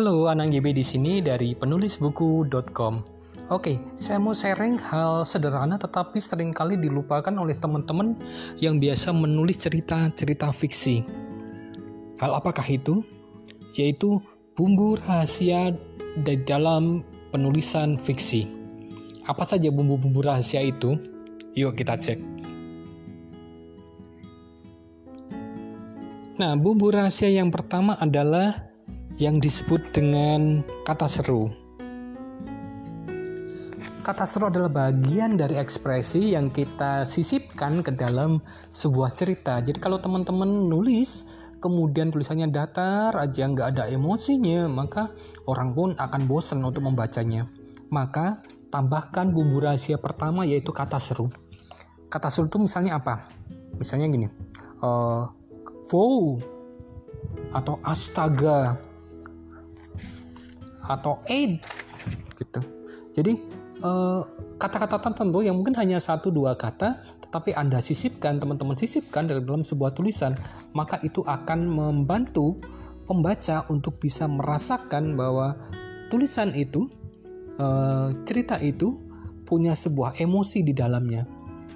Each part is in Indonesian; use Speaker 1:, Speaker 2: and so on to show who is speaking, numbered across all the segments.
Speaker 1: Halo, Anang GB di sini dari penulisbuku.com. Oke, saya mau sharing hal sederhana tetapi sering kali dilupakan oleh teman-teman yang biasa menulis cerita-cerita fiksi. Hal apakah itu? Yaitu bumbu rahasia di dalam penulisan fiksi. Apa saja bumbu-bumbu rahasia itu? Yuk kita cek. Nah, bumbu rahasia yang pertama adalah yang disebut dengan kata seru. Kata seru adalah bagian dari ekspresi yang kita sisipkan ke dalam sebuah cerita. Jadi kalau teman-teman nulis, kemudian tulisannya datar aja nggak ada emosinya, maka orang pun akan bosan untuk membacanya. Maka tambahkan bumbu rahasia pertama yaitu kata seru. Kata seru itu misalnya apa? Misalnya gini, uh, wow atau astaga atau aid gitu. Jadi eh, kata-kata uh, tertentu yang mungkin hanya satu dua kata, tetapi anda sisipkan teman-teman sisipkan dalam sebuah tulisan, maka itu akan membantu pembaca untuk bisa merasakan bahwa tulisan itu, uh, cerita itu punya sebuah emosi di dalamnya.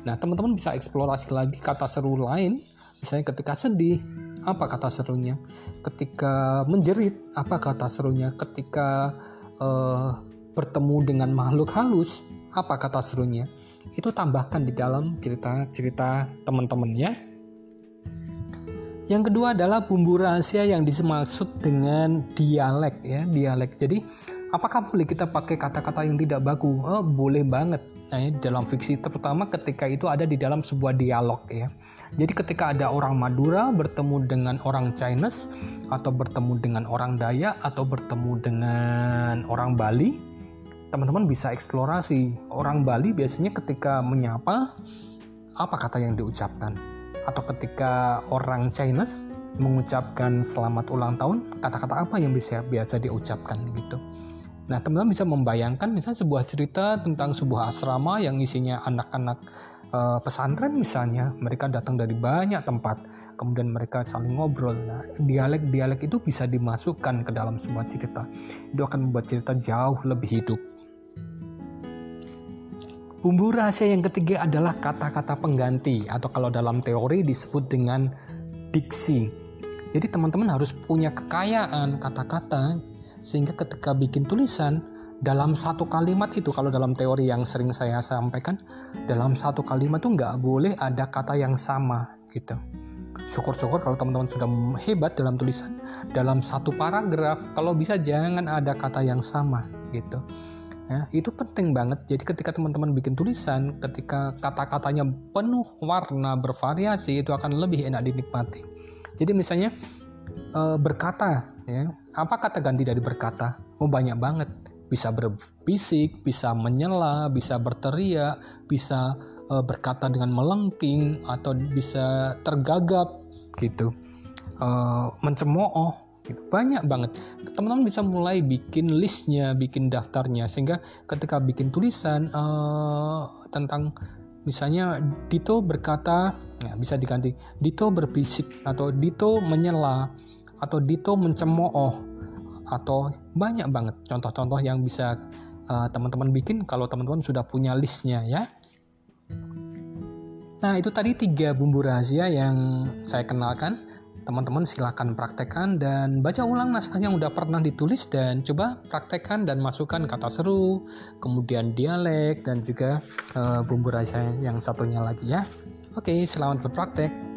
Speaker 1: Nah, teman-teman bisa eksplorasi lagi kata seru lain, misalnya ketika sedih, apa kata serunya? Ketika menjerit apa kata serunya? Ketika uh, bertemu dengan makhluk halus apa kata serunya? Itu tambahkan di dalam cerita-cerita teman-teman ya yang kedua adalah bumbu rahasia yang dimaksud dengan dialek ya dialek. Jadi apakah boleh kita pakai kata-kata yang tidak baku oh boleh banget nah, dalam fiksi terutama ketika itu ada di dalam sebuah dialog ya. Jadi ketika ada orang Madura bertemu dengan orang Chinese atau bertemu dengan orang Dayak atau bertemu dengan orang Bali, teman-teman bisa eksplorasi. Orang Bali biasanya ketika menyapa apa kata yang diucapkan atau ketika orang Chinese mengucapkan selamat ulang tahun, kata-kata apa yang bisa biasa diucapkan gitu. Nah, teman-teman bisa membayangkan misalnya sebuah cerita tentang sebuah asrama yang isinya anak-anak e, pesantren misalnya, mereka datang dari banyak tempat, kemudian mereka saling ngobrol. Nah, dialek-dialek itu bisa dimasukkan ke dalam sebuah cerita. Itu akan membuat cerita jauh lebih hidup. Bumbu rahasia yang ketiga adalah kata-kata pengganti atau kalau dalam teori disebut dengan diksi. Jadi teman-teman harus punya kekayaan kata-kata sehingga ketika bikin tulisan dalam satu kalimat itu kalau dalam teori yang sering saya sampaikan dalam satu kalimat itu nggak boleh ada kata yang sama gitu. Syukur-syukur kalau teman-teman sudah hebat dalam tulisan dalam satu paragraf kalau bisa jangan ada kata yang sama gitu. Ya itu penting banget. Jadi ketika teman-teman bikin tulisan ketika kata-katanya penuh warna bervariasi itu akan lebih enak dinikmati. Jadi misalnya e, berkata ya. Apa kata ganti dari berkata oh banyak banget. Bisa berbisik bisa menyela bisa berteriak bisa e, berkata dengan melengking atau bisa tergagap gitu. E, mencemooh gitu. banyak banget. Teman-teman bisa mulai bikin listnya bikin daftarnya sehingga ketika bikin tulisan e, tentang misalnya Dito berkata ya bisa diganti Dito berbisik atau Dito menyela atau Dito mencemooh atau banyak banget contoh-contoh yang bisa uh, teman-teman bikin kalau teman-teman sudah punya listnya ya. Nah itu tadi tiga bumbu rahasia yang saya kenalkan. Teman-teman silahkan praktekkan dan baca ulang naskah yang udah pernah ditulis dan coba praktekkan dan masukkan kata seru, kemudian dialek dan juga uh, bumbu rahasia yang satunya lagi ya. Oke, selamat berpraktek.